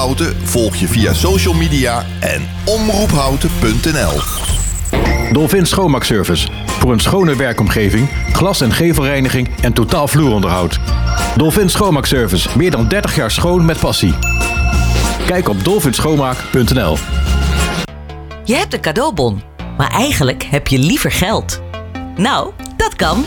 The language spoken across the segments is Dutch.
Houten volg je via social media en omroephouten.nl. Dolphin Schoonmaakservice. Voor een schone werkomgeving, glas- en gevelreiniging en totaal vloeronderhoud. Dolphin Schoonmaakservice. Meer dan 30 jaar schoon met passie. Kijk op dolphinschoonmaak.nl. Je hebt een cadeaubon, maar eigenlijk heb je liever geld. Nou, dat kan.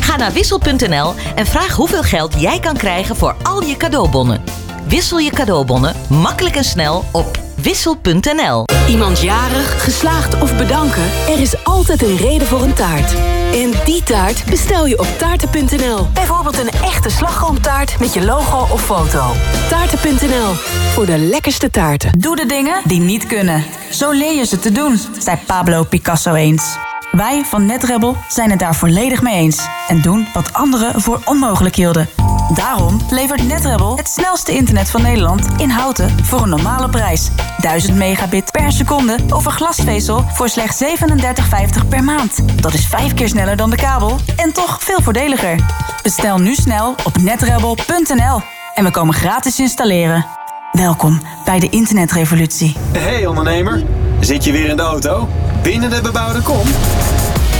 Ga naar wissel.nl en vraag hoeveel geld jij kan krijgen voor al je cadeaubonnen. Wissel je cadeaubonnen makkelijk en snel op wissel.nl. Iemand jarig, geslaagd of bedanken? Er is altijd een reden voor een taart. En die taart bestel je op taarten.nl. Bijvoorbeeld een echte slagroomtaart met je logo of foto. Taarten.nl, voor de lekkerste taarten. Doe de dingen die niet kunnen. Zo leer je ze te doen, zei Pablo Picasso eens. Wij van NetRebel zijn het daar volledig mee eens. En doen wat anderen voor onmogelijk hielden. Daarom levert NetRebel het snelste internet van Nederland in houten voor een normale prijs. 1000 megabit per seconde over glasvezel voor slechts 37,50 per maand. Dat is vijf keer sneller dan de kabel en toch veel voordeliger. Bestel nu snel op netrebel.nl en we komen gratis installeren. Welkom bij de internetrevolutie. Hey ondernemer, zit je weer in de auto? Binnen de bebouwde kom?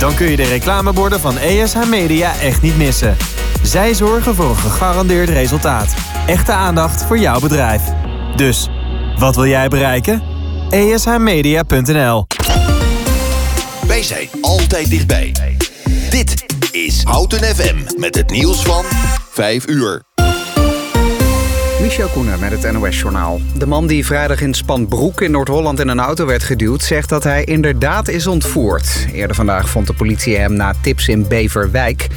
Dan kun je de reclameborden van ESH Media echt niet missen. Zij zorgen voor een gegarandeerd resultaat. Echte aandacht voor jouw bedrijf. Dus, wat wil jij bereiken? ESHmedia.nl Wij zijn altijd dichtbij. Dit is Houten FM met het nieuws van 5 uur. Michel Koenen met het NOS-journaal. De man die vrijdag in Spanbroek in Noord-Holland in een auto werd geduwd... zegt dat hij inderdaad is ontvoerd. Eerder vandaag vond de politie hem na tips in Beverwijk.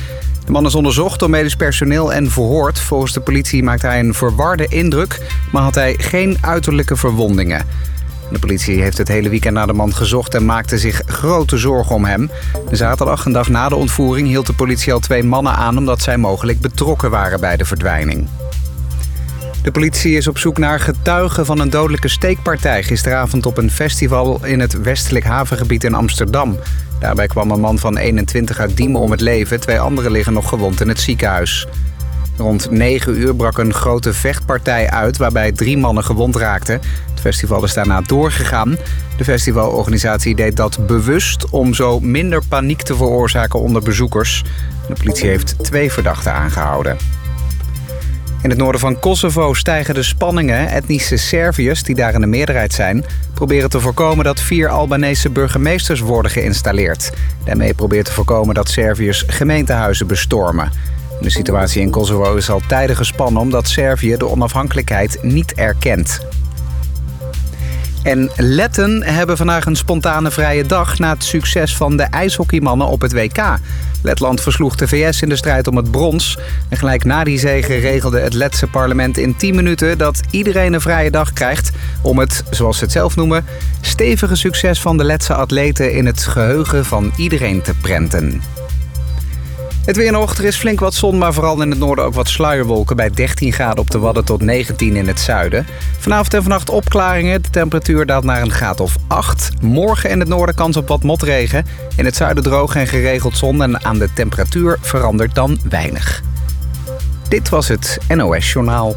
De man is onderzocht door medisch personeel en verhoord. Volgens de politie maakte hij een verwarde indruk... maar had hij geen uiterlijke verwondingen. De politie heeft het hele weekend naar de man gezocht... en maakte zich grote zorgen om hem. Zaterdag, een dag na de ontvoering, hield de politie al twee mannen aan... omdat zij mogelijk betrokken waren bij de verdwijning. De politie is op zoek naar getuigen van een dodelijke steekpartij... gisteravond op een festival in het westelijk havengebied in Amsterdam. Daarbij kwam een man van 21 uit Diemen om het leven. Twee anderen liggen nog gewond in het ziekenhuis. Rond 9 uur brak een grote vechtpartij uit... waarbij drie mannen gewond raakten. Het festival is daarna doorgegaan. De festivalorganisatie deed dat bewust... om zo minder paniek te veroorzaken onder bezoekers. De politie heeft twee verdachten aangehouden. In het noorden van Kosovo stijgen de spanningen. Etnische Serviërs, die daar in de meerderheid zijn... proberen te voorkomen dat vier Albanese burgemeesters worden geïnstalleerd. Daarmee probeert te voorkomen dat Serviërs gemeentehuizen bestormen. De situatie in Kosovo is al tijden gespannen... omdat Servië de onafhankelijkheid niet erkent. En Letten hebben vandaag een spontane vrije dag... na het succes van de ijshockeymannen op het WK. Letland versloeg de VS in de strijd om het brons. En gelijk na die zege regelde het Letse parlement in 10 minuten... dat iedereen een vrije dag krijgt om het, zoals ze het zelf noemen... stevige succes van de Letse atleten in het geheugen van iedereen te prenten. Het weer nog, er is flink wat zon, maar vooral in het noorden ook wat sluierwolken... bij 13 graden op de Wadden tot 19 in het zuiden. Vanavond en vannacht opklaringen, de temperatuur daalt naar een graad of 8. Morgen in het noorden kans op wat motregen. In het zuiden droog en geregeld zon en aan de temperatuur verandert dan weinig. Dit was het NOS Journaal.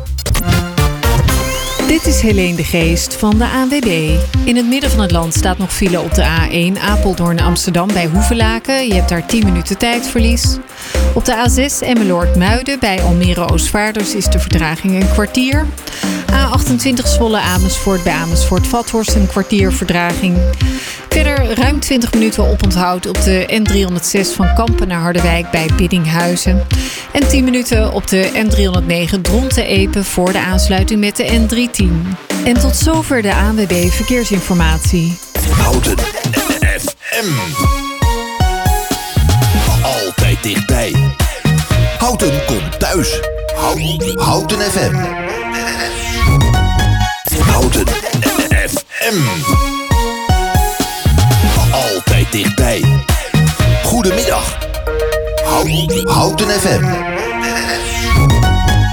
Dit is Helene de Geest van de ANWB. In het midden van het land staat nog file op de A1 Apeldoorn-Amsterdam bij Hoevelaken. Je hebt daar 10 minuten tijdverlies. Op de A6 Emmeloord-Muiden bij Almere-Oostvaarders is de vertraging een kwartier. A28 Zwolle Amersfoort bij Amersfoort-Vathorst een kwartier verdraging. Verder ruim 20 minuten oponthoud op de N306 van Kampen naar Harderwijk bij Biddinghuizen. En 10 minuten op de N309 Dronten-Epen voor de aansluiting met de N310. En tot zover de ANWB Verkeersinformatie. Houten FM. Altijd dichtbij. Houten komt thuis. Houten, Houten FM. Houten FM. Dichtbij. Goedemiddag. Houten FM.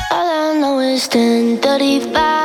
All I know is 1035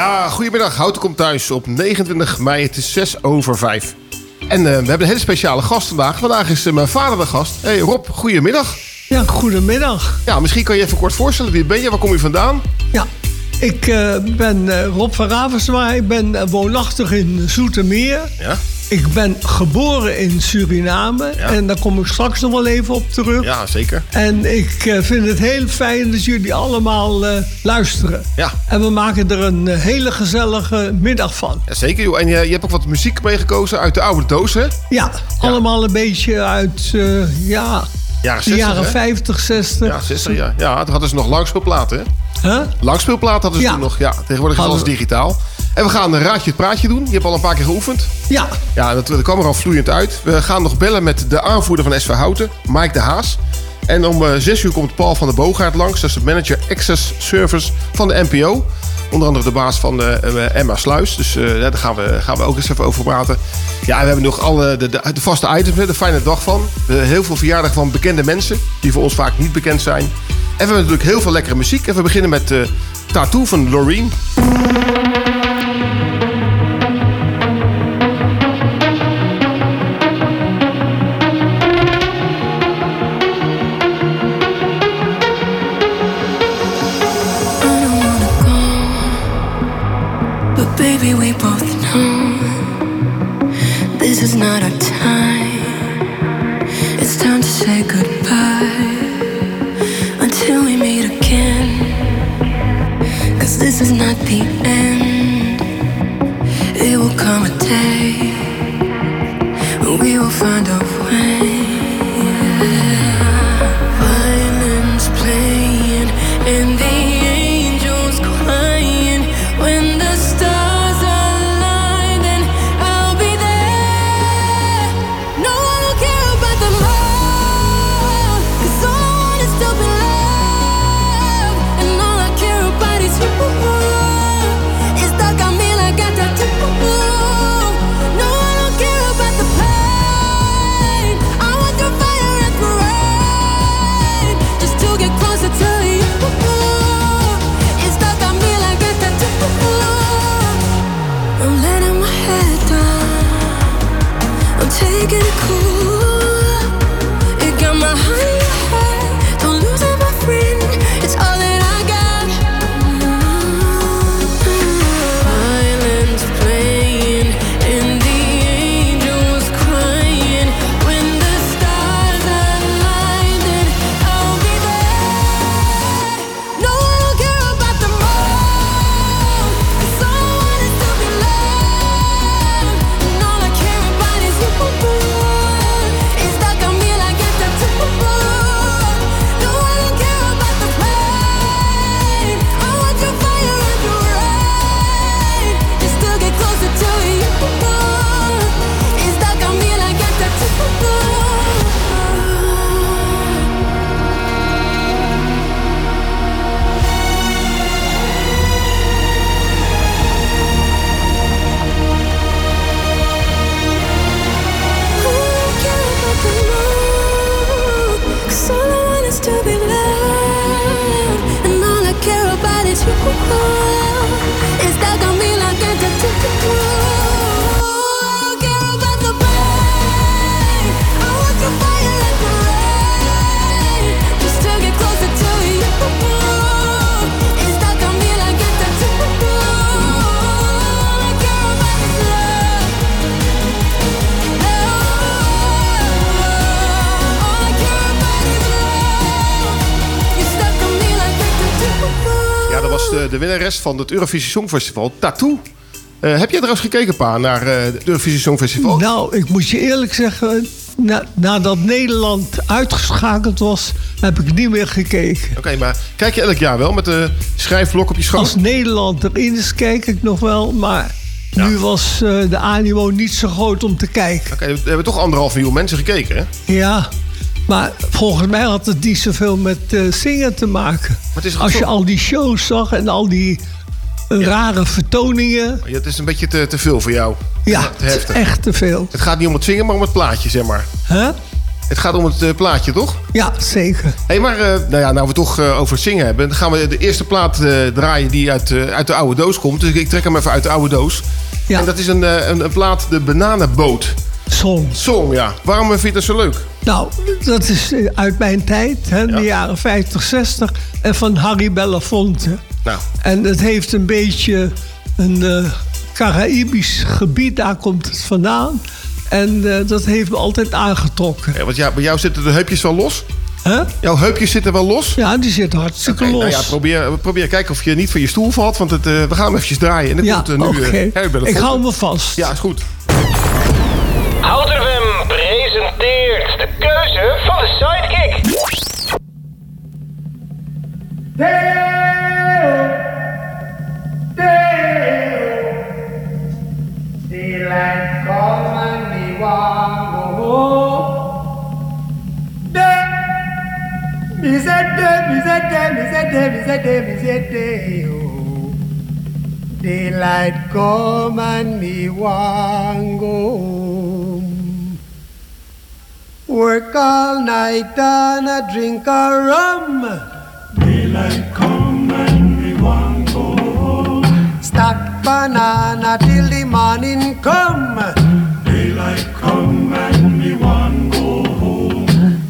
Ja, goedemiddag. Houten komt thuis op 29 mei. Het is 6 over 5. En uh, we hebben een hele speciale gast vandaag. Vandaag is uh, mijn vader de gast. Hey Rob, goedemiddag. Ja, goedemiddag. Ja, misschien kan je even kort voorstellen. Wie ben je? Waar kom je vandaan? Ja, ik uh, ben Rob van Ravenswaar. Ik ben woonachtig in Zoetermeer. Ja? Ik ben geboren in Suriname. Ja. En daar kom ik straks nog wel even op terug. Ja, zeker. En ik uh, vind het heel fijn dat jullie allemaal uh, luisteren. Ja. En we maken er een uh, hele gezellige middag van. Ja, zeker, joh. En je, je hebt ook wat muziek meegekozen uit de oude doos, hè? Ja, ja. allemaal een beetje uit, ja... Jaren 60, de jaren hè? 50, 60. Ja, 60, ja. Ja, toen hadden ze nog langspeelplaten, hè? Huh? Langspeelplaten hadden ze Ja. toen nog. Ja, tegenwoordig is alles digitaal. En we gaan een raadje het praatje doen. Je hebt al een paar keer geoefend. Ja. Ja, dat, dat kwam er al vloeiend uit. We gaan nog bellen met de aanvoerder van SV Houten, Mike de Haas. En om uh, 6 uur komt Paul van der Boogaard langs. Dat is de manager Access Service van de NPO. Onder andere de baas van de, uh, Emma Sluis. Dus uh, daar gaan we, gaan we ook eens even over praten. Ja, we hebben nog alle de, de, de vaste items, de fijne dag van. heel veel verjaardagen van bekende mensen. Die voor ons vaak niet bekend zijn. En we hebben natuurlijk heel veel lekkere muziek. En we beginnen met Tattoo van Loreen. Not our time. It's time to say goodbye until we meet again. Cause this is not the end. De, winnares van het Eurovisie Songfestival, Tattoo. Uh, heb jij trouwens gekeken, Pa, naar uh, het Eurovisie Songfestival? Nou, ik moet je eerlijk zeggen... Na, nadat Nederland uitgeschakeld was, heb ik niet meer gekeken. Oké, okay, maar kijk je elk jaar wel met de schrijfblok op je schoot? Als Nederland erin is, kijk ik nog wel. Maar ja. nu was uh, de animo niet zo groot om te kijken. Oké, okay, we hebben toch anderhalf miljoen mensen gekeken, hè? Ja, maar volgens mij had het niet zoveel met uh, zingen te maken. Als je al die shows zag en al die uh, ja. rare vertoningen. Ja, het is een beetje te, te veel voor jou. Ja, te het is echt te veel. Het gaat niet om het zingen, maar om het plaatje, zeg maar. Huh? Het gaat om het plaatje, toch? Ja, zeker. Hé, hey, maar nou ja, nou we toch over het zingen hebben... dan gaan we de eerste plaat draaien die uit, uit de oude doos komt. Dus ik trek hem even uit de oude doos. Ja. En dat is een, een, een plaat, de Bananenboot. Song. Song, ja. Waarom vind je dat zo leuk? Nou, dat is uit mijn tijd, hè, de jaren 50, 60. En van Harry Belafonte. Nou. En het heeft een beetje een uh, Caraïbisch gebied, daar komt het vandaan. En uh, dat heeft me altijd aangetrokken. Ja, want ja, bij jou zitten de heupjes wel los? Huh? Jouw heupjes zitten wel los? Ja, die zitten hartstikke okay, los. Nou ja, probeer, probeer kijken of je niet van je stoel valt. Want het, uh, we gaan hem eventjes draaien. En ja, komt nu okay. Ik hou me vast. Ja, is goed. Houten presenteert de keuze van de sidekick. Deo, Deo, daylight come and me want go home. De, me say de, me say de, me say de, me say de, me say Deo. Daylight come and me want go. Work all night and a drink a rum. Daylight come and we want go home. Stack banana till the morning come. Daylight come and we want go home.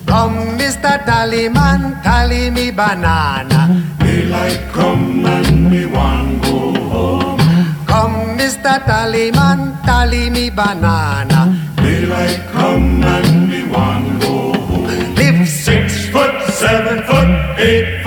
Come, Mr. Tallyman, tally me banana. Daylight come and we want go home. Come, Mr. Tallyman, tally me banana. Daylight come and we want go home. Live six foot, seven foot, eight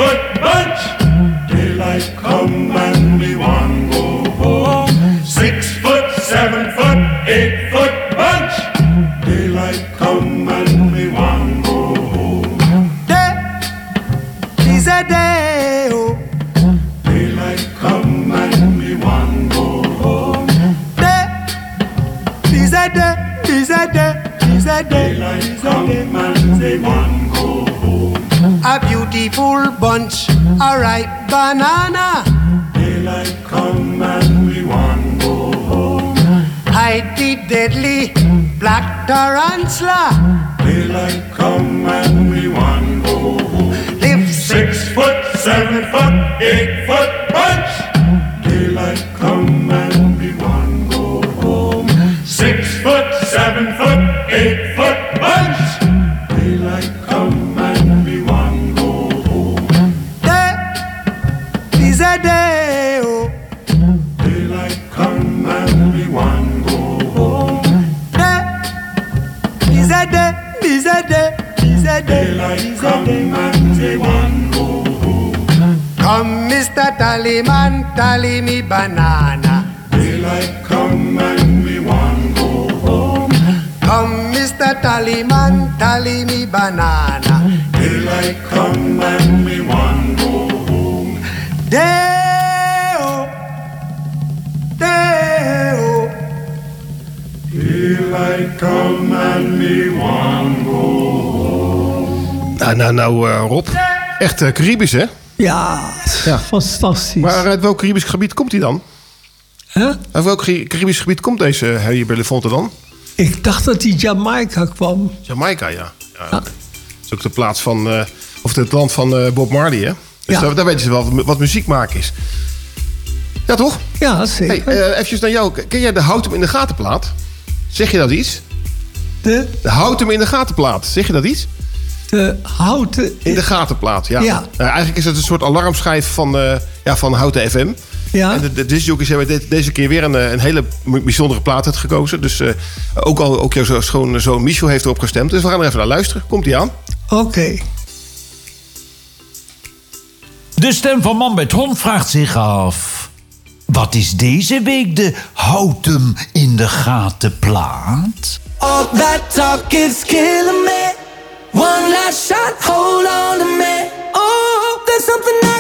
bunch, a ripe banana. Daylight come and we want go home. Hide the deadly black tarantula. Daylight come and we want go home. Live six foot, seven foot, eight foot bunch. Daylight come day, oh. Daylight come and we want go home. Eh, day is a day, is a day, is a day. Daylight come and we want go home. Come, Mr. Tallyman, tally me banana. Daylight come and we want go home. Come, Mr. Tallyman, tally me banana. Daylight come and we want Daylight come and we want go home. Nou, nou, nou, uh, Rob. Echt uh, Caribisch, hè? Ja, ja, fantastisch. Maar uit welk Caribisch gebied komt hij dan? Huh? Uit welk Caribisch gebied komt deze Harry Belafonte dan? Ik dacht dat hij Jamaica kwam. Jamaica, ja. ja. Dat is ook de plaats van, uh, of het land van uh, Bob Marley, hè? Dus ja. daar, daar weten ze wel wat muziek maken is. Ja, toch? Ja, zeker. Hey, uh, even naar jou. Ken jij de Houd hem in de gatenplaat? Zeg je dat iets? De? De Houd hem in de gatenplaat. Zeg je dat iets? De houten... In de gatenplaat, ja. ja. eigenlijk is het een soort alarmschijf van, ja, van Houten FM. Ja. En de, de discjockeys hebben deze keer weer een, een hele bijzondere plaat uitgekozen. Dus uh, ook al ook jouw zoon zo Michel heeft erop gestemd. Dus we gaan er even naar luisteren. Komt hij aan? Oké. Okay. De stem van Man met Hond vraagt zich af... Wat is deze week de houten in de gaten plaat? All that talk is killing me. One last shot, hold on to me. Oh, there's something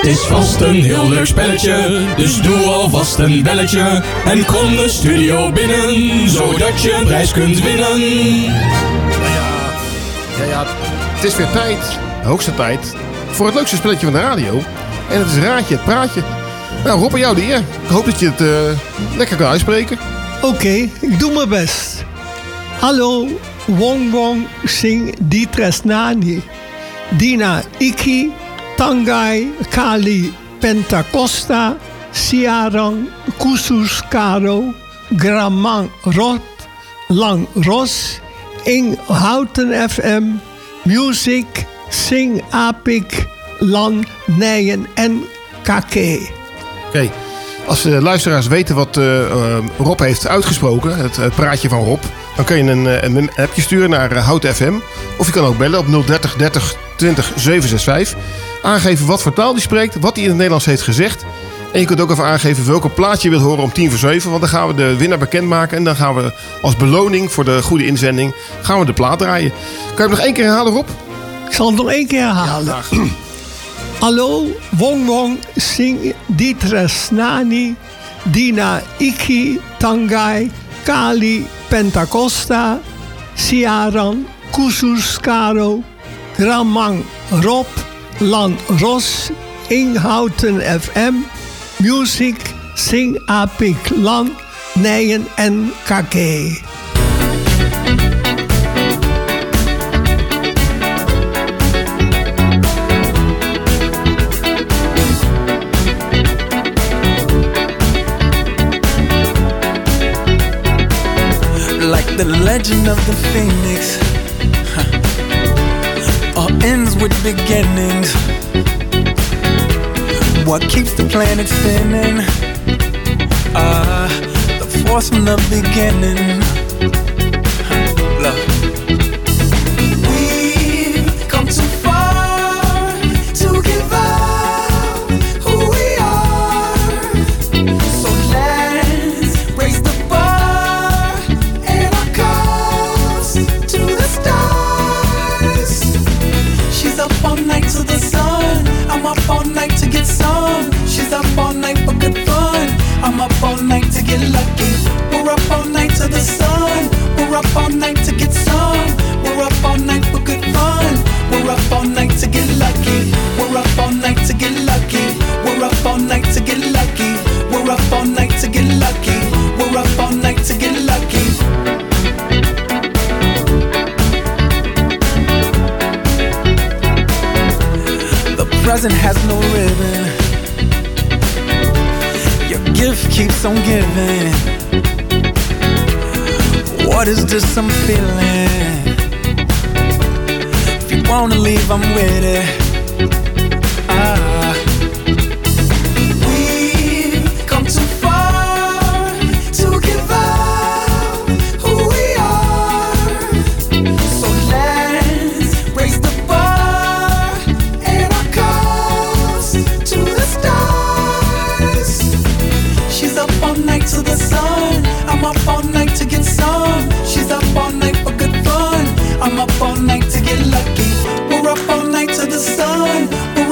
Het is vast een heel leuk spelletje, dus doe alvast een belletje. En kom de studio binnen, zodat je een prijs kunt winnen. Ja, ja, het is weer tijd, de hoogste tijd, voor het leukste spelletje van de radio. En het is Raadje het Praatje. Nou, Rob, aan jou de eer. Ik hoop dat je het eh, lekker kan uitspreken. Oké, ik doe mijn best. Hallo, Wong Wong Sing Ditresnani. Dina Iki, Tangai Kali Pentacosta, Siarang Kusus Karo, Gramang Rot, Lang Ros, Ing Houten FM, Music, Sing Apik, Lan Nijen en Kake. Oké, als de luisteraars weten wat eh, eh, Rob heeft uitgesproken, het, praatje van Rob, dan kun je een, eh, een appje sturen naar uh, Hout FM. Of je kan ook bellen op 030 30 20 765. Aangeven wat voor taal die spreekt, wat hij in het Nederlands heeft gezegd. En je kunt ook even aangeven welke plaatje je wilt horen om tien voor zeven. Want dan gaan we de winnaar bekendmaken. En dan gaan we als beloning voor de goede inzending gaan we de plaat draaien. Kan je hem nog één keer herhalen, Rob? Ik zal het nog één keer herhalen. Hallo, Wong Wong Sing Ditresnani, Dina Iki Tangai, Kali Pentacosta, Siaran Kusus Karo, Gramang Rob, Lan Ros, Inghouten FM, Music, Sing Apik Lan, Nijen en Kake. like the legend of the phoenix. With beginnings. What keeps the planet spinning? Ah, the force from the beginning. Up all night to get some. We're up all night for good fun. We're up all night to get lucky. We're up all night to get lucky. We're up all night to get lucky. We're up all night to get lucky. We're up all night to get lucky. The present has no ribbon. Your gift keeps on giving. What is this I'm feeling? If you wanna leave, I'm with it.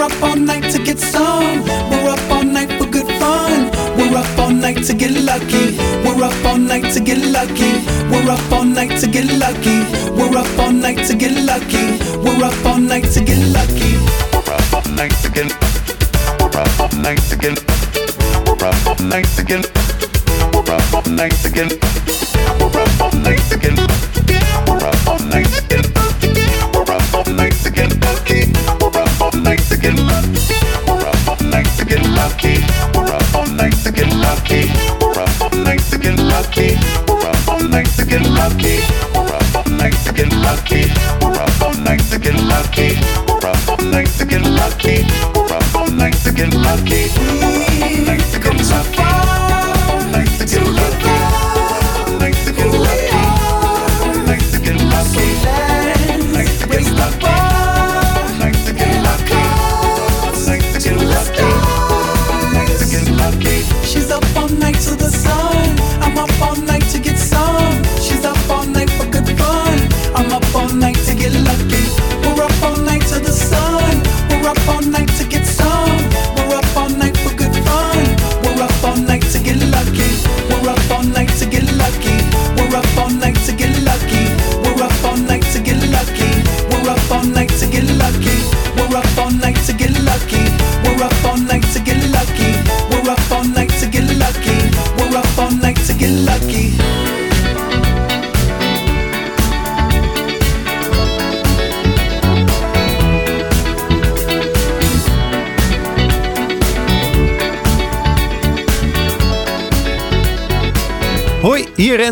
up all night to get some. We're up all night for good fun. We're up all night to get lucky. We're up all night to get lucky. We're up all night to get lucky. We're up all night to get lucky. We're up all night to get lucky. We're up all night to get. We're up all night to get. We're up all night to get. We're up all night to get. We're up all night to get. We're up all night to get. all night to get lucky. All night to get lucky. All night to get lucky. All night to get lucky. All night to get lucky. We're up all night to get lucky. We're up all night to get lucky.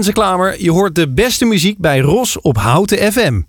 Klamer. Je hoort de beste muziek bij Ros op Houten FM.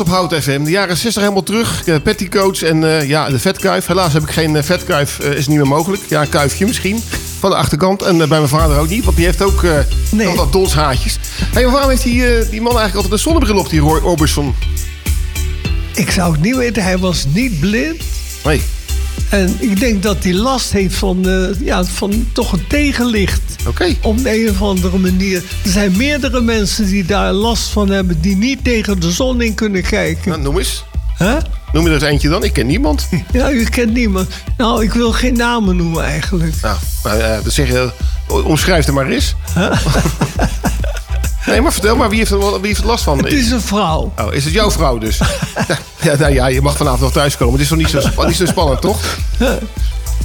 Op Hout FM. De jaren 60 helemaal terug. Eh, Petticoats en eh, ja, de vetkuif. Helaas heb ik geen eh, vetkuif. is niet meer mogelijk. Ja, een kuifje misschien. Van de achterkant. En bij mijn vader ook niet. Want die heeft ook nee. wat dat hey, waarom heeft die, die man eigenlijk altijd een zonnebril op, die Roy Orbison? Ik zou het niet weten. Hij was niet blind. Nee. En ik denk dat hij last heeft van, eh, ja, van toch een tegenlicht. Oké. Op een of andere manier. Er zijn meerdere mensen die daar last van hebben... die niet tegen de zon in kunnen kijken. Nou, noem eens. Hè? Noem je er eens eentje dan? Ik ken niemand. Ja, u kent niemand. Nou, ik wil geen namen noemen eigenlijk. Nou, ja, dan zeg je, omschrijf er maar eens. Nee, maar vertel maar, wie heeft, er, wie heeft er last van? Het is een vrouw. Oh, is het jouw vrouw dus? ja, nou ja, je mag vanavond nog thuiskomen. Het is toch niet zo, niet zo spannend, toch?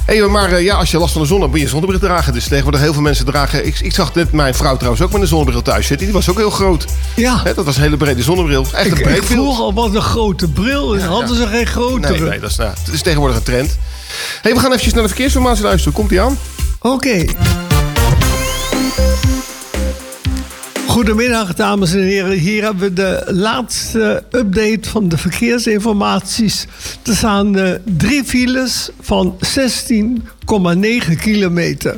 Hey, maar eh, ja, als je last van de zon hebt, moet je een zonnebril dragen. Dus tegenwoordig heel veel mensen dragen... Ik, ik zag net mijn vrouw trouwens ook met een zonnebril thuis zitten. Die was ook heel groot. Ja. Dat was een hele brede zonnebril. Echt een breed ik vroeg al wat een grote bril is. Hadden ze geen grotere? Nee, nee, dat is, nou, het is tegenwoordig een trend. hey, we gaan eventjes naar de verkeersinformatie luisteren. Komt die aan? Oké. Goedemiddag, dames en heren. Hier hebben we de laatste update van de verkeersinformaties. Er staan eh, drie files van 16,9 kilometer.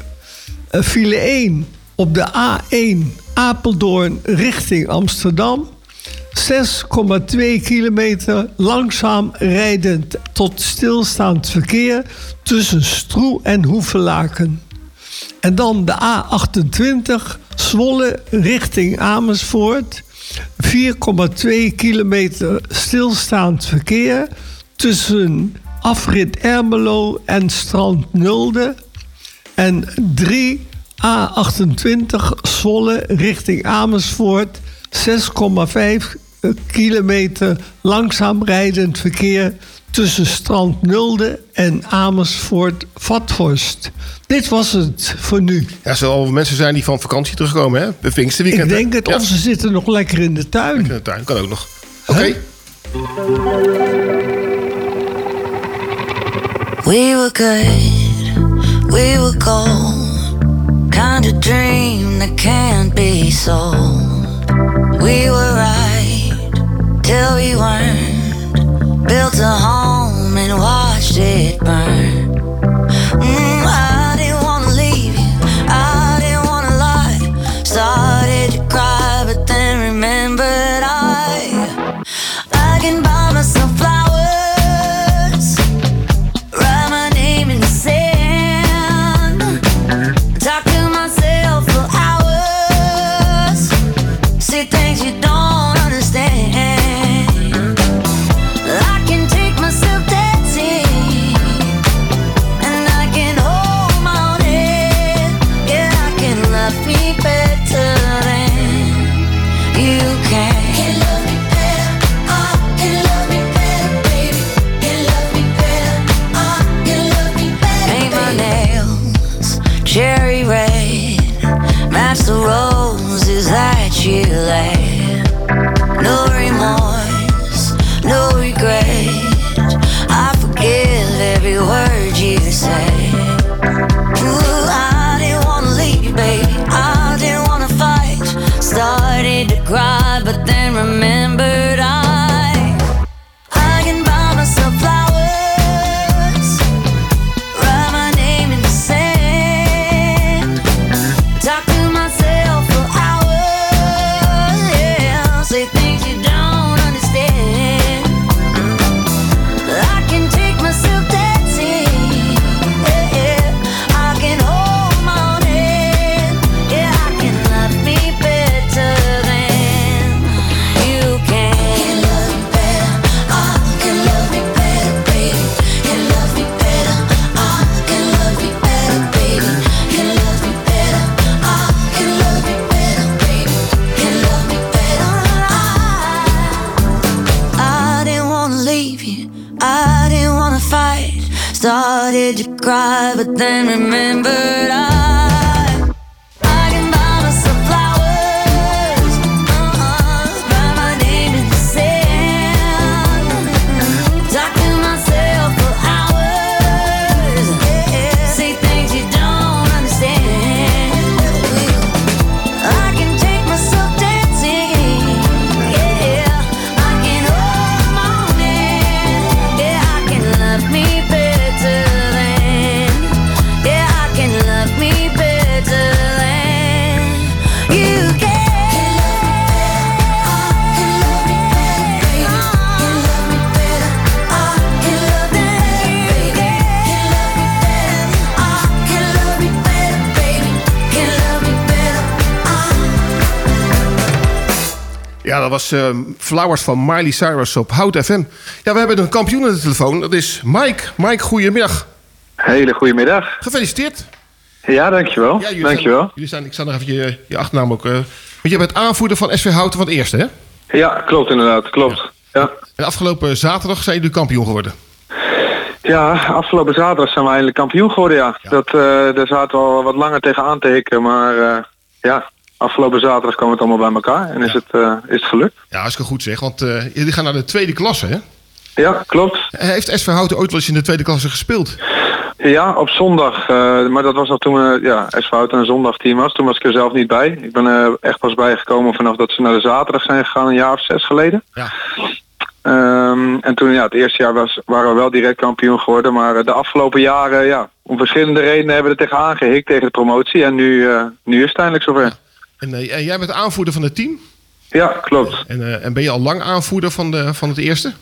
File 1 op de A1 Apeldoorn richting Amsterdam. 6,2 kilometer langzaam rijdend tot stilstaand verkeer tussen Stroe en Hoevelaken. En dan de A28 Zwolle richting Amersfoort. 4,2 kilometer stilstaand verkeer tussen afrit Ermelo en Strand Nulde. En 3 A28 Zwolle richting Amersfoort. 6,5 kilometer langzaam rijdend verkeer tussen Strand Nulde en Amersfoort Vathorst. Dit was het voor nu. Ja, er zullen al mensen zijn die van vakantie terugkomen, hè? Bij Pinksterweekend. Ik denk het, Ja. of ze zitten nog lekker in de tuin. In de tuin, kan ook nog. Oké. We were good, we were gold. Kind of dream that can't be sold. We were right till we weren't. Built a home shit burn. Was eh, Flowers van Miley Cyrus op Hout FM. Ja, we hebben een kampioen aan de telefoon. Dat is Mike. Mike, goedemiddag. Hele goedemiddag. Gefeliciteerd. Ja, dankjewel. Ja, jullie dankjewel. Zijn, jullie zijn, ik zal nog even je, je achternaam ook... eh, want je bent aanvoerder van SV Houten van het eerste, hè? Ja, klopt inderdaad. Klopt. Ja. En afgelopen zaterdag zijn jullie kampioen geworden. Ja, afgelopen zaterdag zijn we eindelijk kampioen geworden, ja. Dat, eh, daar zaten we al wat langer tegenaan te hikken, maar eh, ja, afgelopen zaterdag kwam het allemaal bij elkaar en is, het, eh, is het gelukt. Ja, hartstikke goed zeg. Want eh, jullie gaan naar de tweede klasse, hè? Ja, klopt. Heeft SV Houten ooit wel eens in de tweede klasse gespeeld? Ja, op zondag. eh, maar dat was nog toen ja, SV Houten een zondagteam was. Toen was ik er zelf niet bij. Ik ben er echt pas bijgekomen vanaf dat ze naar de zaterdag zijn gegaan, een jaar of zes geleden. Ja. Ehm, en toen, ja, het eerste jaar was, waren we wel direct kampioen geworden. Maar de afgelopen jaren, ja, om verschillende redenen hebben we er tegenaan gehikt tegen de promotie. En nu, nu is het eindelijk zover. En, eh, en jij bent aanvoerder van het team? Ja, klopt. En, eh, en ben je al lang aanvoerder van, de, van het eerste?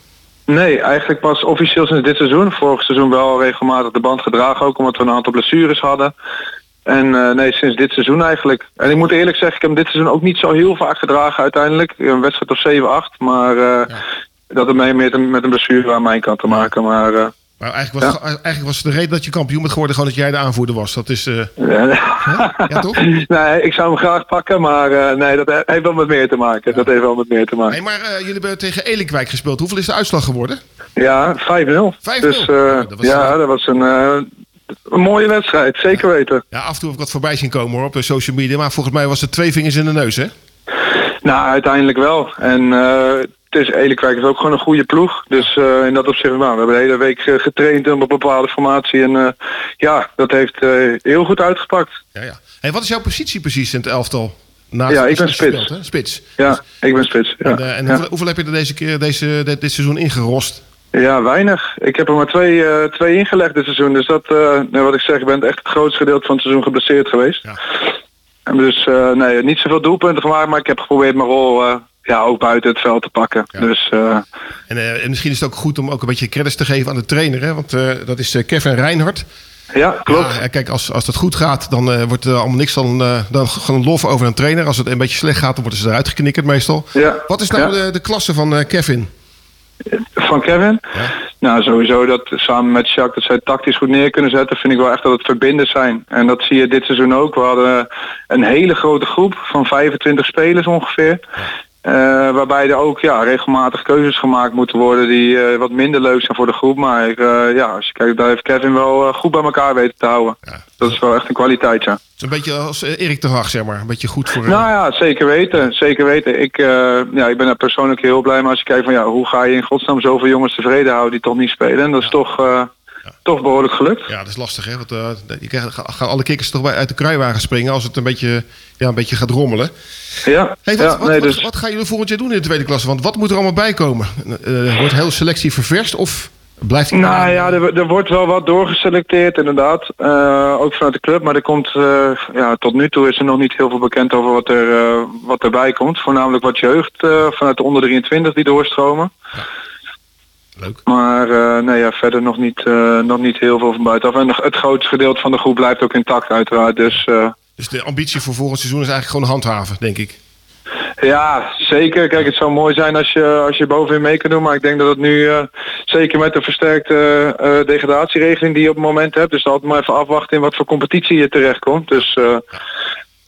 Nee, eigenlijk pas officieel sinds dit seizoen. Vorig seizoen wel regelmatig de band gedragen, ook omdat we een aantal blessures hadden. En eh, nee, sinds dit seizoen eigenlijk. En ik moet eerlijk zeggen, ik heb hem dit seizoen ook niet zo heel vaak gedragen uiteindelijk. Een wedstrijd of 7, 8. Maar dat heeft mee met een, met een blessure aan mijn kant te maken. Maar, Maar eigenlijk was, eigenlijk was de reden dat je kampioen bent geworden gewoon dat jij de aanvoerder was. Dat is... eh, ja, toch? nee, ik zou hem graag pakken, maar eh, nee, dat he- heeft wel met meer te maken. Dat heeft wel met meer te maken. Hey, maar eh, jullie hebben tegen Elinkwijk gespeeld. Hoeveel is de uitslag geworden? Ja, 5-0. 5-0. Dus ja, dat was een, een mooie wedstrijd, zeker weten. Ja, af en toe heb ik wat voorbij zien komen hoor, op de social media. Maar volgens mij was het twee vingers in de neus, hè? Nou, uiteindelijk wel. En eh, is Elenkwijk is ook gewoon een goede ploeg. Dus eh, in dat opzicht, nou, we hebben de hele week eh, getraind op een bepaalde formatie. En eh, ja, dat heeft heel goed uitgepakt. Ja, ja. Hey, wat is jouw positie precies in het elftal? Naast Ja, ik ben spits. hè? Spits. Ja, ik ben spits. Ja. En, en Ja. hoeveel, hoeveel heb je er deze keer, deze, dit, dit seizoen ingerost? Ja, weinig. Ik heb er maar twee, twee ingelegd dit seizoen. Dus dat, eh, nou, wat ik zeg, ik ben echt het grootste gedeelte van het seizoen geblesseerd geweest. En dus, eh, nee, niet zoveel doelpunten gemaakt, maar ik heb geprobeerd mijn rol ja, ook buiten het veld te pakken. Dus eh, En, eh, en misschien is het ook goed om ook een beetje credits te geven aan de trainer, hè? Want eh, dat is Kevin Reinhardt. Ja, klopt. Ja, kijk, als, als dat goed gaat, dan wordt er allemaal niks dan, eh, dan gewoon lof over een trainer. Als het een beetje slecht gaat, dan worden ze eruit geknikkerd meestal. Ja. Wat is nou Ja. de, de klasse van Kevin? van Kevin. Nou, sowieso dat samen met Jacques dat zij tactisch goed neer kunnen zetten, vind ik wel echt dat het verbinders zijn. En dat zie je dit seizoen ook. We hadden een hele grote groep van 25 spelers ongeveer. Eh, waarbij er ook ja, regelmatig keuzes gemaakt moeten worden die eh, wat minder leuk zijn voor de groep. Maar eh, ja, als je kijkt, daar heeft Kevin wel goed bij elkaar weten te houden. Dat is wel echt een kwaliteit, ja. Het is een beetje als Erik ten Hag, zeg maar. Een beetje goed voor... Nou ja, zeker weten. Zeker weten. Ik, ja, ik ben daar persoonlijk heel blij mee als je kijkt van ja, hoe ga je in godsnaam zoveel jongens tevreden houden die toch niet spelen. En dat is toch, toch behoorlijk gelukt. Ja, dat is lastig, hè? Want eh, je krijgt, ga- gaan alle kikkers toch bij uit de kruiwagen springen als het een beetje, ja, een beetje gaat rommelen. Ja, Hey, wat, ja, wat, nee, dus- wat gaan jullie volgend jaar doen in de tweede klasse? Want wat moet er allemaal bij komen? Eh, wordt de hele selectie ververst of blijft. Nou ja, er, er wordt wel wat doorgeselecteerd inderdaad. Eh, ook vanuit de club. Maar er komt, ja, tot nu toe is er nog niet heel veel bekend over wat, er, wat erbij komt. Voornamelijk wat jeugd vanuit de onder 23 die doorstromen. Leuk. Maar eh, nee, ja, verder nog niet, eh, nog niet heel veel van buitenaf. En het grootste gedeelte van de groep blijft ook intact uiteraard. Dus eh, Dus de ambitie voor volgend seizoen is eigenlijk gewoon handhaven, denk ik. Ja, zeker. Kijk, het zou mooi zijn als je, als je bovenin mee kan doen. Maar ik denk dat het nu, zeker met de versterkte degradatieregeling die je op het moment hebt. Dus altijd maar even afwachten in wat voor competitie je terechtkomt. Dus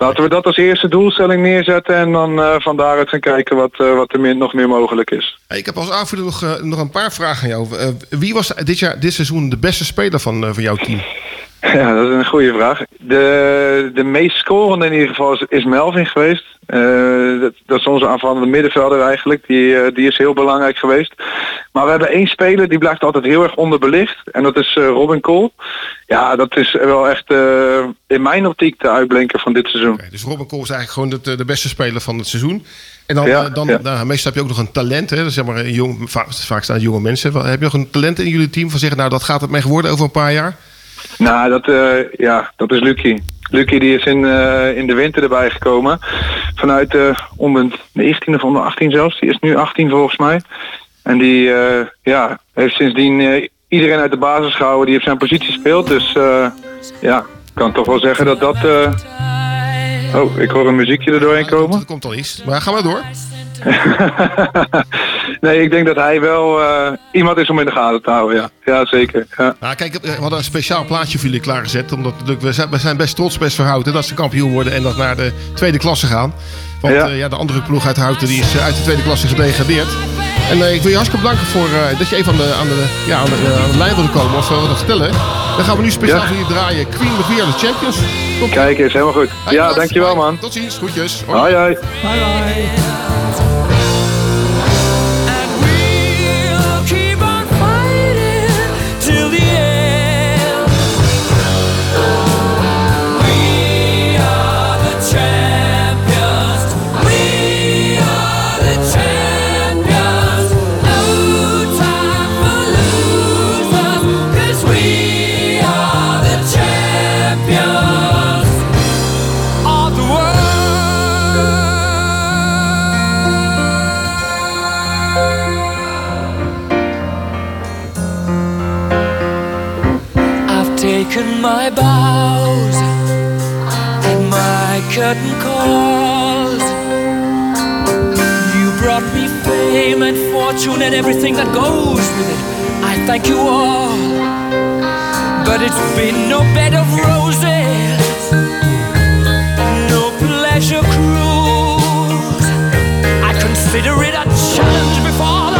laten we dat als eerste doelstelling neerzetten. En dan eh, van daaruit gaan kijken wat, eh, wat er meer, nog meer mogelijk is. Ik heb als aanvoerder nog, eh, nog een paar vragen aan jou. Wie was dit, jaar, dit seizoen de beste speler van, van jouw team? Ja, dat is een goede vraag. De, de meest scorende in ieder geval is, is Melvin geweest. Eh, dat, dat is onze aanvallende middenvelder eigenlijk. Die, eh, die is heel belangrijk geweest. Maar we hebben één speler die blijft altijd heel erg onderbelicht. En dat is eh, Robin Kool. Ja, dat is wel echt in mijn optiek de uitblinker van dit seizoen. Dus Robin Kool is eigenlijk gewoon de, de beste speler van het seizoen. En dan, Ja, dan ja. nou, meestal heb je ook nog een talent. Hè? Zeg maar, een jong, vaak, vaak staan jonge mensen. Wel, Heb je nog een talent in jullie team van zeggen, nou dat gaat het mee worden over een paar jaar? Nou, dat, eh, ja, dat is Lucky. Lucky die is in, eh, in de winter erbij gekomen. Vanuit eh onder 19 of onder 18 zelfs. Die is nu 18 volgens mij. En die ja, heeft sindsdien iedereen uit de basis gehouden die op zijn positie speelt. Dus ja, ik kan toch wel zeggen dat dat... Oh, ik hoor een muziekje er doorheen komen. Dat komt al iets. Maar gaan we door. nee, ik denk dat hij wel eh, iemand is om in de gaten te houden, ja. Ja, zeker. Ja. Nou, kijk, we hadden een speciaal plaatje voor jullie klaargezet. Omdat we, zijn, we zijn best trots best verhouden dat ze kampioen worden en dat naar de tweede klasse gaan. Want Ja. ja. ja, de andere ploeg uit Houten die is eh, uit de tweede klasse gedegradeerd. En eh, ik wil je hartstikke bedanken voor eh, dat je even aan de, aan de, ja, aan de, eh, aan de lijn wilde komen of wat vertellen. Dan gaan we nu speciaal Ja. voor je draaien. Queen of The Champions. Kijk eens, helemaal goed. Hey, Ja, dankjewel man. Tot ziens, groetjes. Hoi hoi. Bye bye. Fame and fortune and everything that goes with it. I thank you all, but it's been no bed of roses, no pleasure cruise. I consider it a challenge before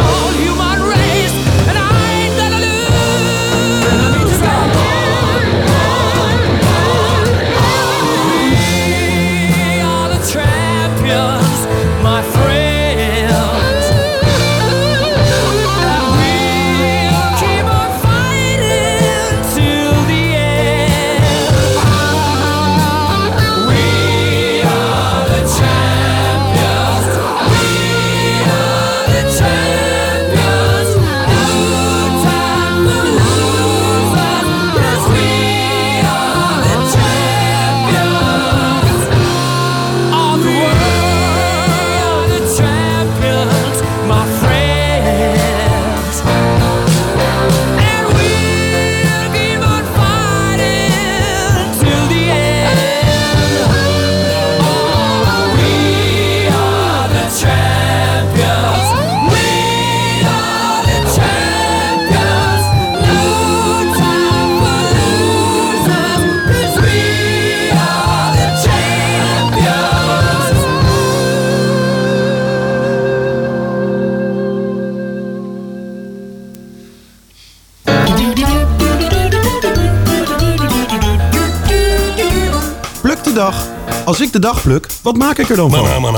dag pluk, wat maak ik er dan van?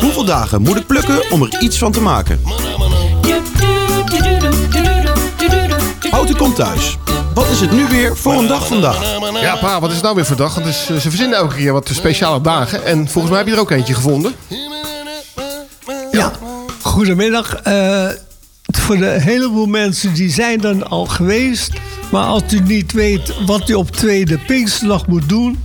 Hoeveel dagen moet ik plukken om er iets van te maken? Houten komt thuis. Wat is het nu weer voor een dag vandaag? Ja, pa, wat is het nou weer voor dag? Want is, eh, ze verzinnen elke keer wat speciale dagen. En volgens mij heb je er ook eentje gevonden. Ja, goedemiddag. Eh, voor de heleboel mensen die zijn dan al geweest. Maar als u niet weet wat u op tweede Pinksterdag moet doen...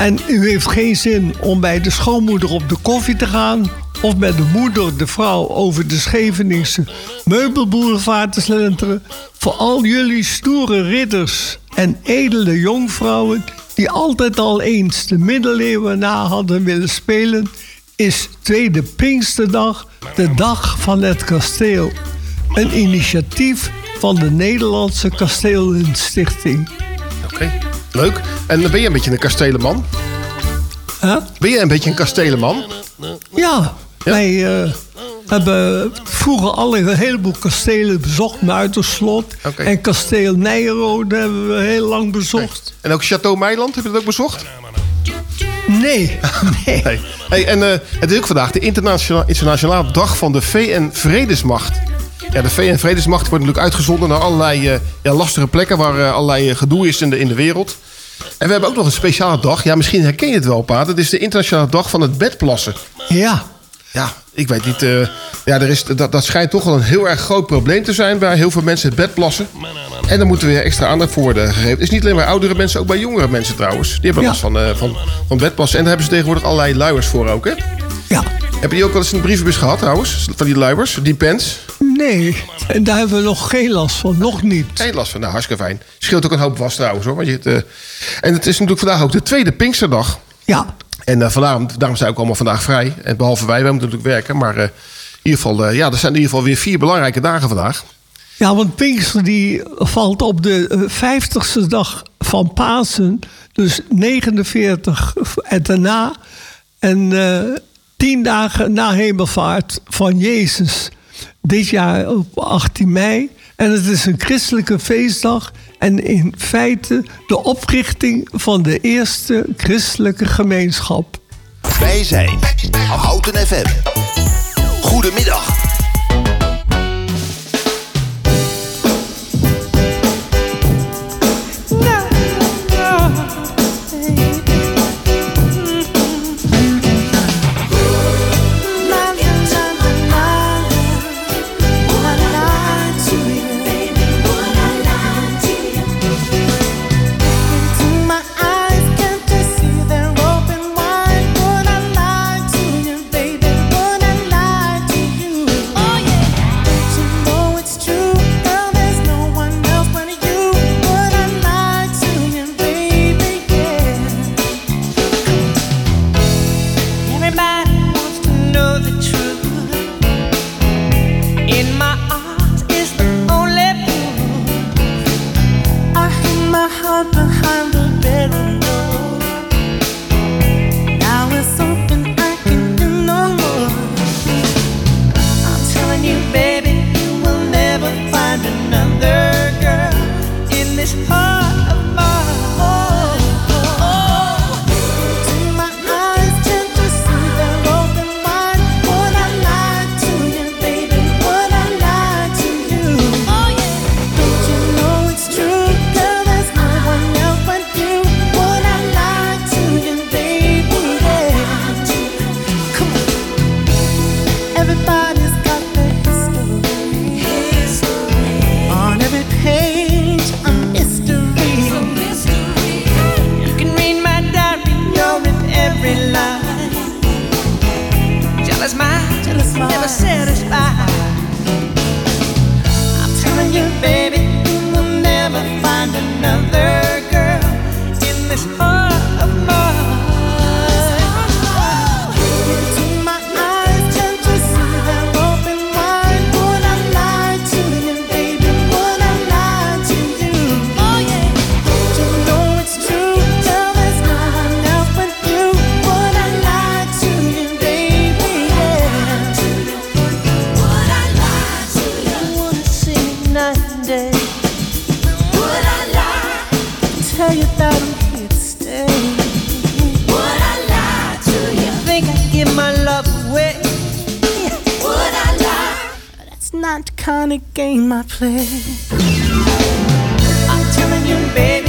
en u heeft geen zin om bij de schoonmoeder op de koffie te gaan... of met de moeder, de vrouw, over de Scheveningse meubelboulevard te slenteren... voor al jullie stoere ridders en edele jongvrouwen... die altijd al eens de middeleeuwen na hadden willen spelen is Tweede Pinksterdag de dag van het kasteel. Een initiatief van de Nederlandse Kasteelstichting. Oké, leuk. En ben je een beetje een kastelenman? Ben je een beetje een kastelenman? Ja, wij eh, hebben vroeger al een heleboel kastelen bezocht. Muiterslot en kasteel Nijrode hebben we heel lang bezocht. En ook Château Meiland, heb je dat ook bezocht? Nee. nee. Hey, en eh, het is ook vandaag de internationale, internationale dag van de VN-Vredesmacht. Ja, de VN-Vredesmacht wordt natuurlijk uitgezonden naar allerlei eh, ja, lastige plekken waar eh, allerlei eh, gedoe is in de, in de wereld. En we hebben ook nog een speciale dag. Ja, misschien herken je het wel, Pa. Dat is de internationale dag van het bedplassen. Ja. Ja, ik weet niet. ja, er is, dat, dat schijnt toch wel een heel erg groot probleem te zijn... waar heel veel mensen het bed plassen. En daar moeten weer extra aandacht voor worden gegeven. Het is niet alleen bij oudere mensen, ook bij jongere mensen trouwens. Die hebben Ja. last van, eh, van, van bedplassen. En daar hebben ze tegenwoordig allerlei luiers voor ook, hè? Ja. Heb je die ook wel eens in de brievenbus gehad trouwens? Van die luiers, die pens? Nee, en daar hebben we nog geen last van. Nog niet. Geen last van, nou hartstikke fijn. Scheelt ook een hoop was trouwens hoor. Want je eh, En het is natuurlijk vandaag ook de tweede Pinksterdag. Ja. En eh, vandaar, daarom zijn we ook allemaal vandaag vrij. En behalve wij, wij moeten natuurlijk werken. Maar eh, in ieder geval, ja, er zijn in ieder geval weer vier belangrijke dagen vandaag. Ja, want Pinkster die valt op de vijftigste dag van Pasen. Dus 49 en daarna. En tien dagen na hemelvaart van Jezus. Dit jaar op 18 mei. En het is een christelijke feestdag. En in feite de oprichting van de eerste christelijke gemeenschap. Wij zijn Houten FM. Goedemiddag. Play. I'm telling you, baby,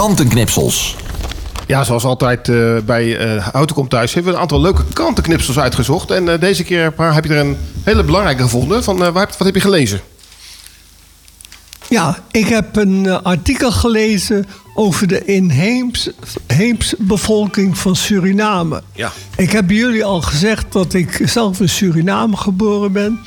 krantenknipsels. Ja, zoals altijd eh, bij eh Houten komt thuis hebben we een aantal leuke krantenknipsels uitgezocht. En eh, deze keer heb je er een hele belangrijke gevonden. Van, eh, waar, heb- wat heb je gelezen? Ja, ik heb een artikel gelezen over de inheems heems bevolking van Suriname. Ja. Ik heb jullie al gezegd dat ik zelf in Suriname geboren ben.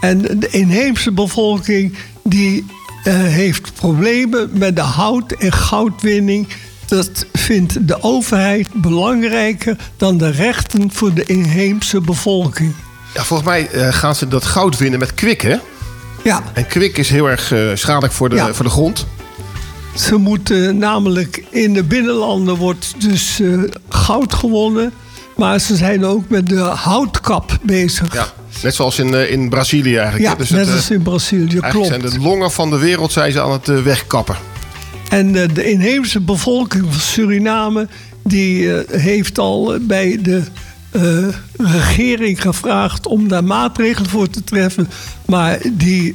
En de inheemse bevolking die heeft problemen met de hout- en goudwinning. Dat vindt de overheid belangrijker dan de rechten voor de inheemse bevolking. Ja, volgens mij eh, gaan ze dat goud winnen met kwik, hè? Ja. En kwik is heel erg eh, schadelijk voor de, Ja. voor de grond. Ze moeten namelijk in de binnenlanden wordt dus eh, goud gewonnen. Maar ze zijn ook met de houtkap bezig. Ja. Net zoals in, eh, in Brazilië eigenlijk. Ja? Dus net het, eh, als in Brazilië, Eigenlijk klopt. zijn de longen van de wereld zijn ze aan het eh, wegkappen. En eh, de inheemse bevolking van Suriname... die eh, heeft al eh, bij de eh, regering gevraagd... om daar maatregelen voor te treffen. Maar die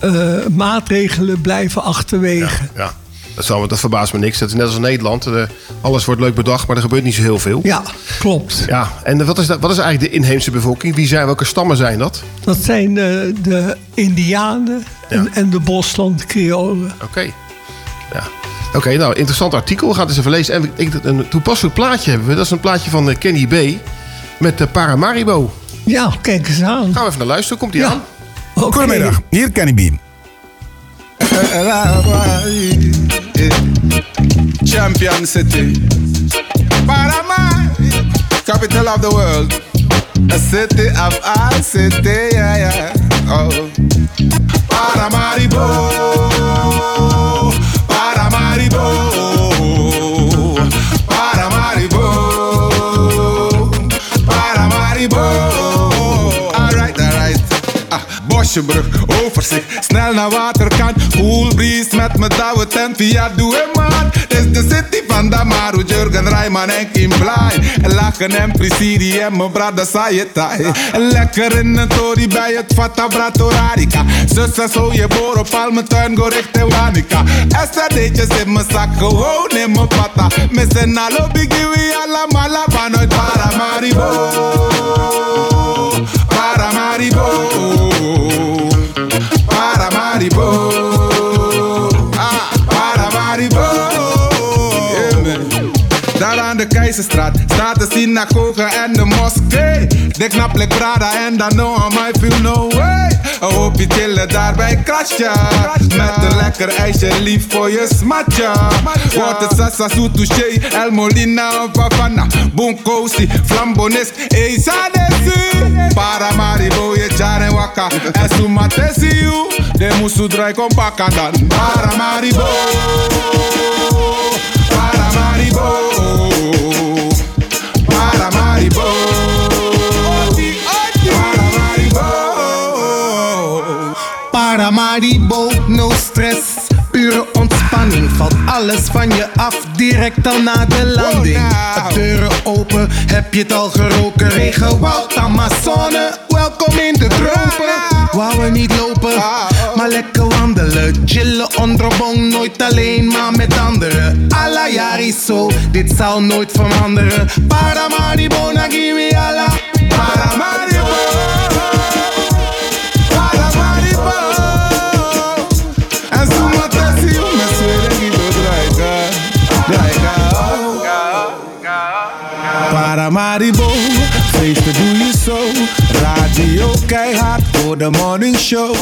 eh, maatregelen blijven achterwege. Ja, dat, zal, dat verbaast me niks. Dat is net als in Nederland. Eh, alles wordt leuk bedacht, maar er gebeurt niet zo heel veel. Ja, klopt. Ja, en wat is, dat, wat is eigenlijk de inheemse bevolking? Wie zijn, welke stammen zijn dat? Dat zijn eh, de Indianen en, en de Bosland-Creolen. Oké. Ja. Oké, nou, interessant artikel. We gaan het eens even lezen. En ik denk dat een toepasselijk plaatje hebben we. Dat is een plaatje van eh, Kenny B. Met de Paramaribo. Ja, kijk eens aan. Gaan we even naar luisteren. Komt die aan? Goedemiddag, hier Kenny Bean. Champion City. Panama, capital of the world. A city of our city, yeah, yeah. Oh. Paramaribo, Bosjebrug, overzicht, snel naar waterkant. Cool breeze met mijn douwe tent via Doe man. Dit is de city van Damaru, Jurgen Rijman en Kim Blij. En lachen en Prisidi en mijn brada Sayetai. En lekker in een tori bij het Fata Bratorarica. Zus en zo, je boor op al mijn tuin, go richting Wanica. SRD'tjes in mijn zak, gewoon in mijn pata. Missen alle biggie, we allemaal vanuit Paramaribo. Paramaribo. Aan de Keizerstraat staat de synagoge en de moskee. De knaplik Prada en dan no on my feel no way. Een hoopje chillen daar bij Krasja. Met een lekker ijsje lief voor je smatja. Wordt het sasa su touché, El Molina of Havana. Bunkosi, Flambonis, Eza Desi. Paramaribo, je jaren waka. En sumatesi you, de musu drai con baka dan. Paramaribo. Paramaribo. Alles van je af, direct al na de landing. De deuren open, heb je het al geroken? Regenwoud, Amazone, welkom in de tropen. Wou we niet lopen, maar lekker wandelen. Chillen onder bon, nooit alleen, maar met anderen. Alla jari zo, dit zal nooit veranderen. Paramaribo, nagimi alla. Paramaribo. Paramaribo. Paramaribo, feesten doe je zo. Radio keihard voor de morning show.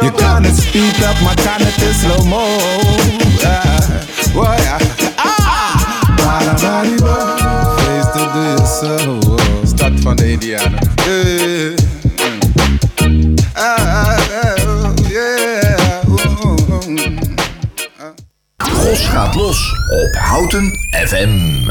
Je kan het speed up, maar kan het in slow mo. Ja, wow, ja. Ah! Paramaribo, feesten doe je zo. Stad van de Indianen. Yeah. Ah, oh, yeah. Oh, oh, oh. Gos gaat los op Houten FM.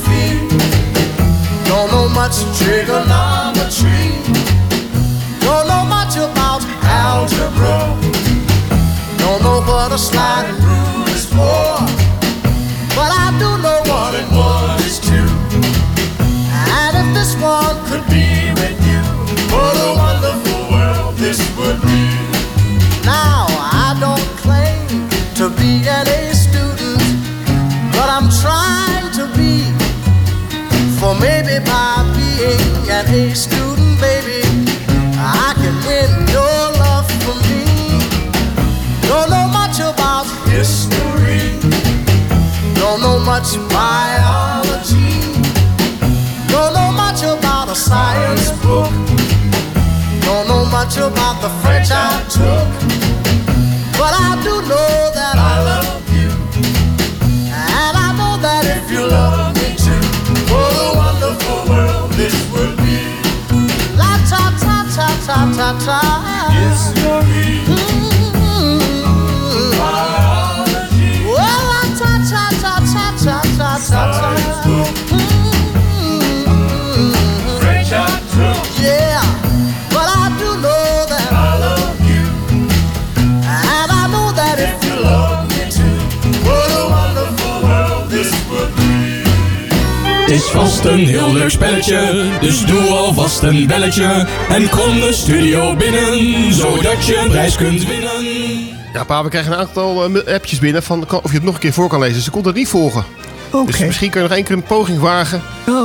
Don't know much trigonometry. Don't know much about algebra. Don't know what a sliding rule is for. But I do know and one is two. And if this one could be with you, what a wonderful world this would be. Or maybe by being an A student, baby, I can win your love for me. Don't know much about history, don't know much biology, don't know much about a science book, don't know much about the French I took, but I do know. This would be. La ta ta ta ta ta ta. Yes, is vast een heel leuk spelletje, dus doe alvast een belletje. En kom de studio binnen, zodat je een prijs kunt winnen. Ja, pa, we krijgen een aantal eh, appjes binnen van of je het nog een keer voor kan lezen. Ze kon het niet volgen. Oké. Dus misschien kun je nog één keer een poging wagen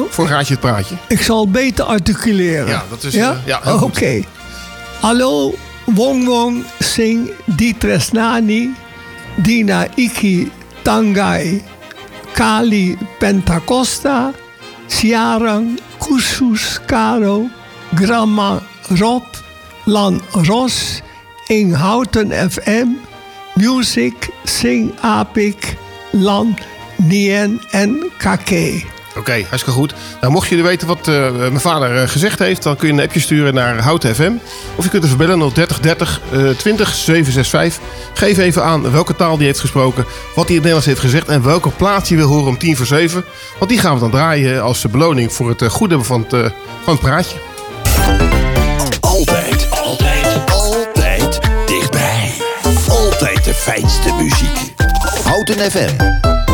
voor Raadje het Praatje. Ik zal beter articuleren. Ja, dat is, eh, ja, heel Oké. Hallo, Wong Wong Sing Di Tresnani, Dina Iki Tangai, Kali Pentacosta, Siarang Kusus Karo, Grandma Rob, Lan Ros, Inghouten FM, Music Sing Apik, Lan Nien en Kake. Oké, hartstikke goed. Nou, mocht jullie weten wat eh, mijn vader eh, gezegd heeft, dan kun je een appje sturen naar Houten FM. Of je kunt even bellen 030 30 eh, 20 765. Geef even aan welke taal die heeft gesproken, wat hij in het Nederlands heeft gezegd en welke plaats je wil horen om tien voor zeven. Want die gaan we dan draaien als beloning voor het eh, goed hebben van het, van het praatje. Altijd, altijd, altijd dichtbij. Altijd de fijnste muziek. Houten FM.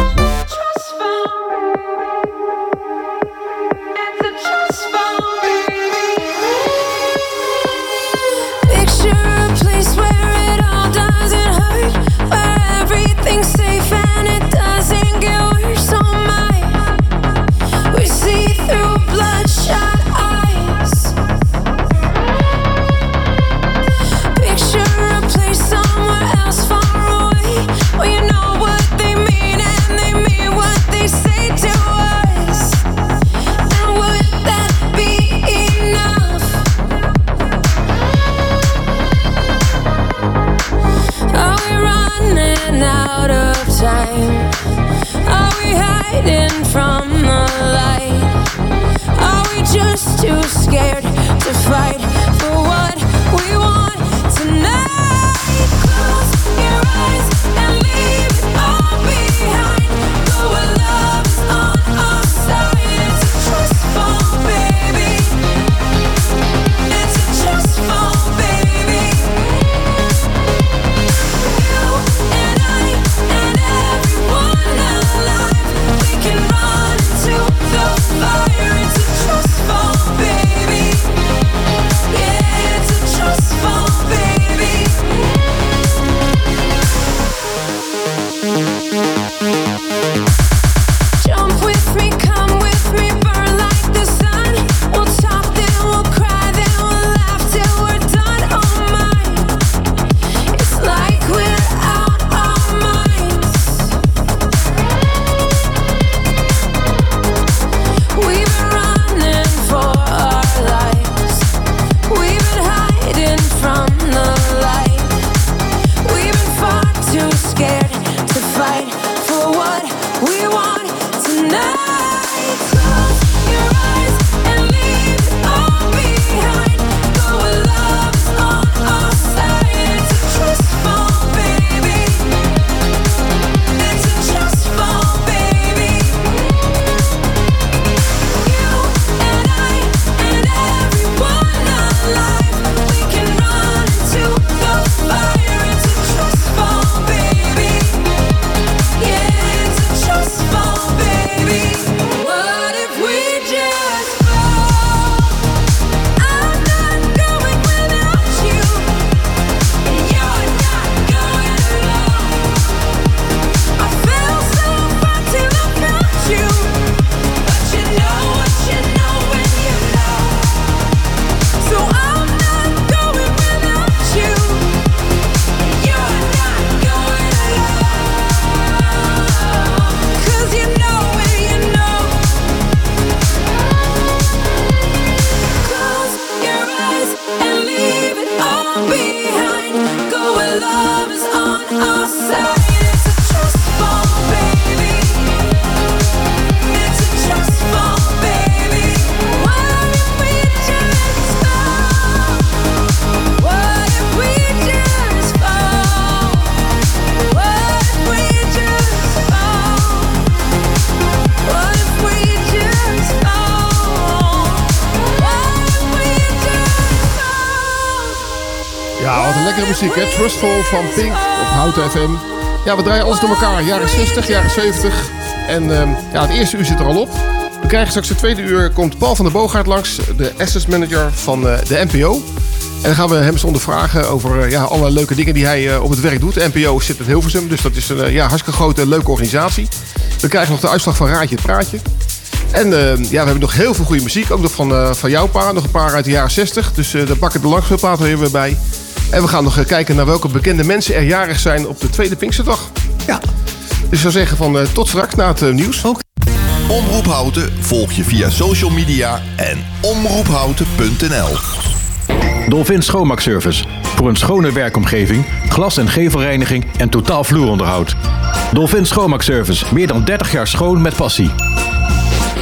Just too scared Trustful van Pink op Houten FM. Ja, we draaien alles door elkaar. Jaren 60, jaren 70. En ehm, ja, het eerste uur zit er al op. We krijgen straks het tweede uur. Komt Paul van der Boogaard langs, de assets manager van eh, de NPO. En dan gaan we hem eens ondervragen over eh, ja, alle leuke dingen die hij eh, op het werk doet. De NPO zit in Hilversum, dus dat is een ja, hartstikke grote, leuke organisatie. We krijgen nog de uitslag van Raadje het Praatje. En eh, ja, we hebben nog heel veel goede muziek. Ook nog van, van jouw pa, nog een paar uit de jaren 60. Dus daar bakken de langspeelplaten weer weer bij. En we gaan nog eh, kijken naar welke bekende mensen er jarig zijn op de tweede Pinksterdag. Ja. Dus ik zou zeggen van eh, tot straks na het eh, nieuws. Omroep Houten volg je via social media en omroephouten.nl. Dolphin Schoonmaakservice. Voor een schone werkomgeving, glas- en gevelreiniging en totaal vloeronderhoud. Dolphin Schoonmaakservice. Meer dan 30 jaar schoon met passie.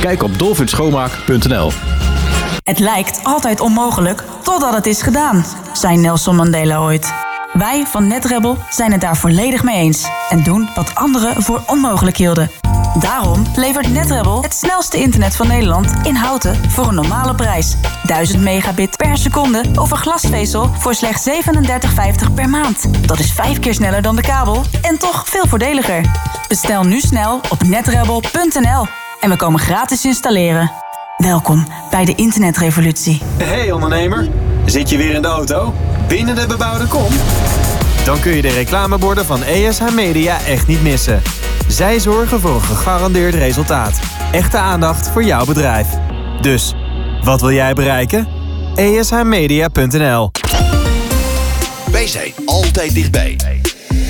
Kijk op dolphinschoonmaak.nl. Het lijkt altijd onmogelijk totdat het is gedaan, zei Nelson Mandela ooit. Wij van NetRebel zijn het daar volledig mee eens en doen wat anderen voor onmogelijk hielden. Daarom levert NetRebel het snelste internet van Nederland in houten voor een normale prijs. 1000 megabit per seconde over glasvezel voor slechts 37,50 per maand. Dat is vijf keer sneller dan de kabel en toch veel voordeliger. Bestel nu snel op netrebel.nl en we komen gratis installeren. Welkom bij de internetrevolutie. Hey ondernemer, zit je weer in de auto? Binnen de bebouwde kom? Dan kun je de reclameborden van ESH Media echt niet missen. Zij zorgen voor een gegarandeerd resultaat. Echte aandacht voor jouw bedrijf. Dus, wat wil jij bereiken? ESHmedia.nl Wij zijn altijd dichtbij.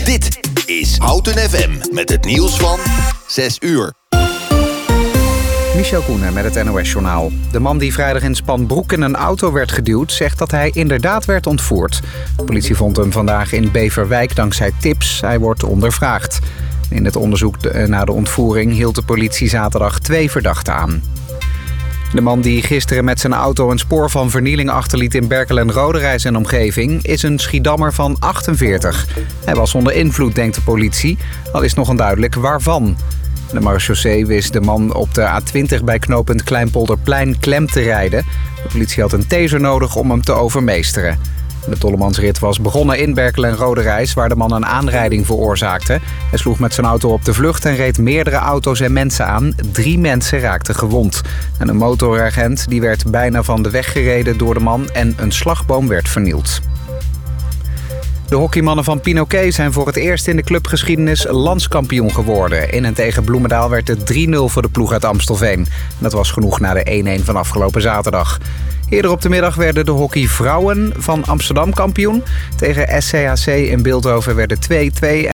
Dit is Houten FM met het nieuws van 6 uur. Michel Koenen met het NOS-journaal. De man die vrijdag in Spanbroek in een auto werd geduwd... zegt dat hij inderdaad werd ontvoerd. De politie vond hem vandaag in Beverwijk dankzij tips. Hij wordt ondervraagd. In het onderzoek naar de ontvoering hield de politie zaterdag twee verdachten aan. De man die gisteren met zijn auto een spoor van vernieling achterliet in Berkel en Roderijs en omgeving is een Schiedammer van 48. Hij was onder invloed, denkt de politie, al is nog onduidelijk waarvan. De marechaussee wist de man op de A20 bij knooppunt Kleinpolderplein klem te rijden. De politie had een taser nodig om hem te overmeesteren. De Tollemansrit was begonnen in Berkel en Roderijs... waar de man een aanrijding veroorzaakte. Hij sloeg met zijn auto op de vlucht en reed meerdere auto's en mensen aan. Drie mensen raakten gewond. En een motoragent die werd bijna van de weg gereden door de man... en een slagboom werd vernield. De hockeymannen van Pinoquet zijn voor het eerst in de clubgeschiedenis landskampioen geworden. In en tegen Bloemendaal werd het 3-0 voor de ploeg uit Amstelveen. Dat was genoeg na de 1-1 van afgelopen zaterdag. Eerder op de middag werden de hockeyvrouwen van Amsterdam kampioen. Tegen SCHC in Beeldhoven werden 2-2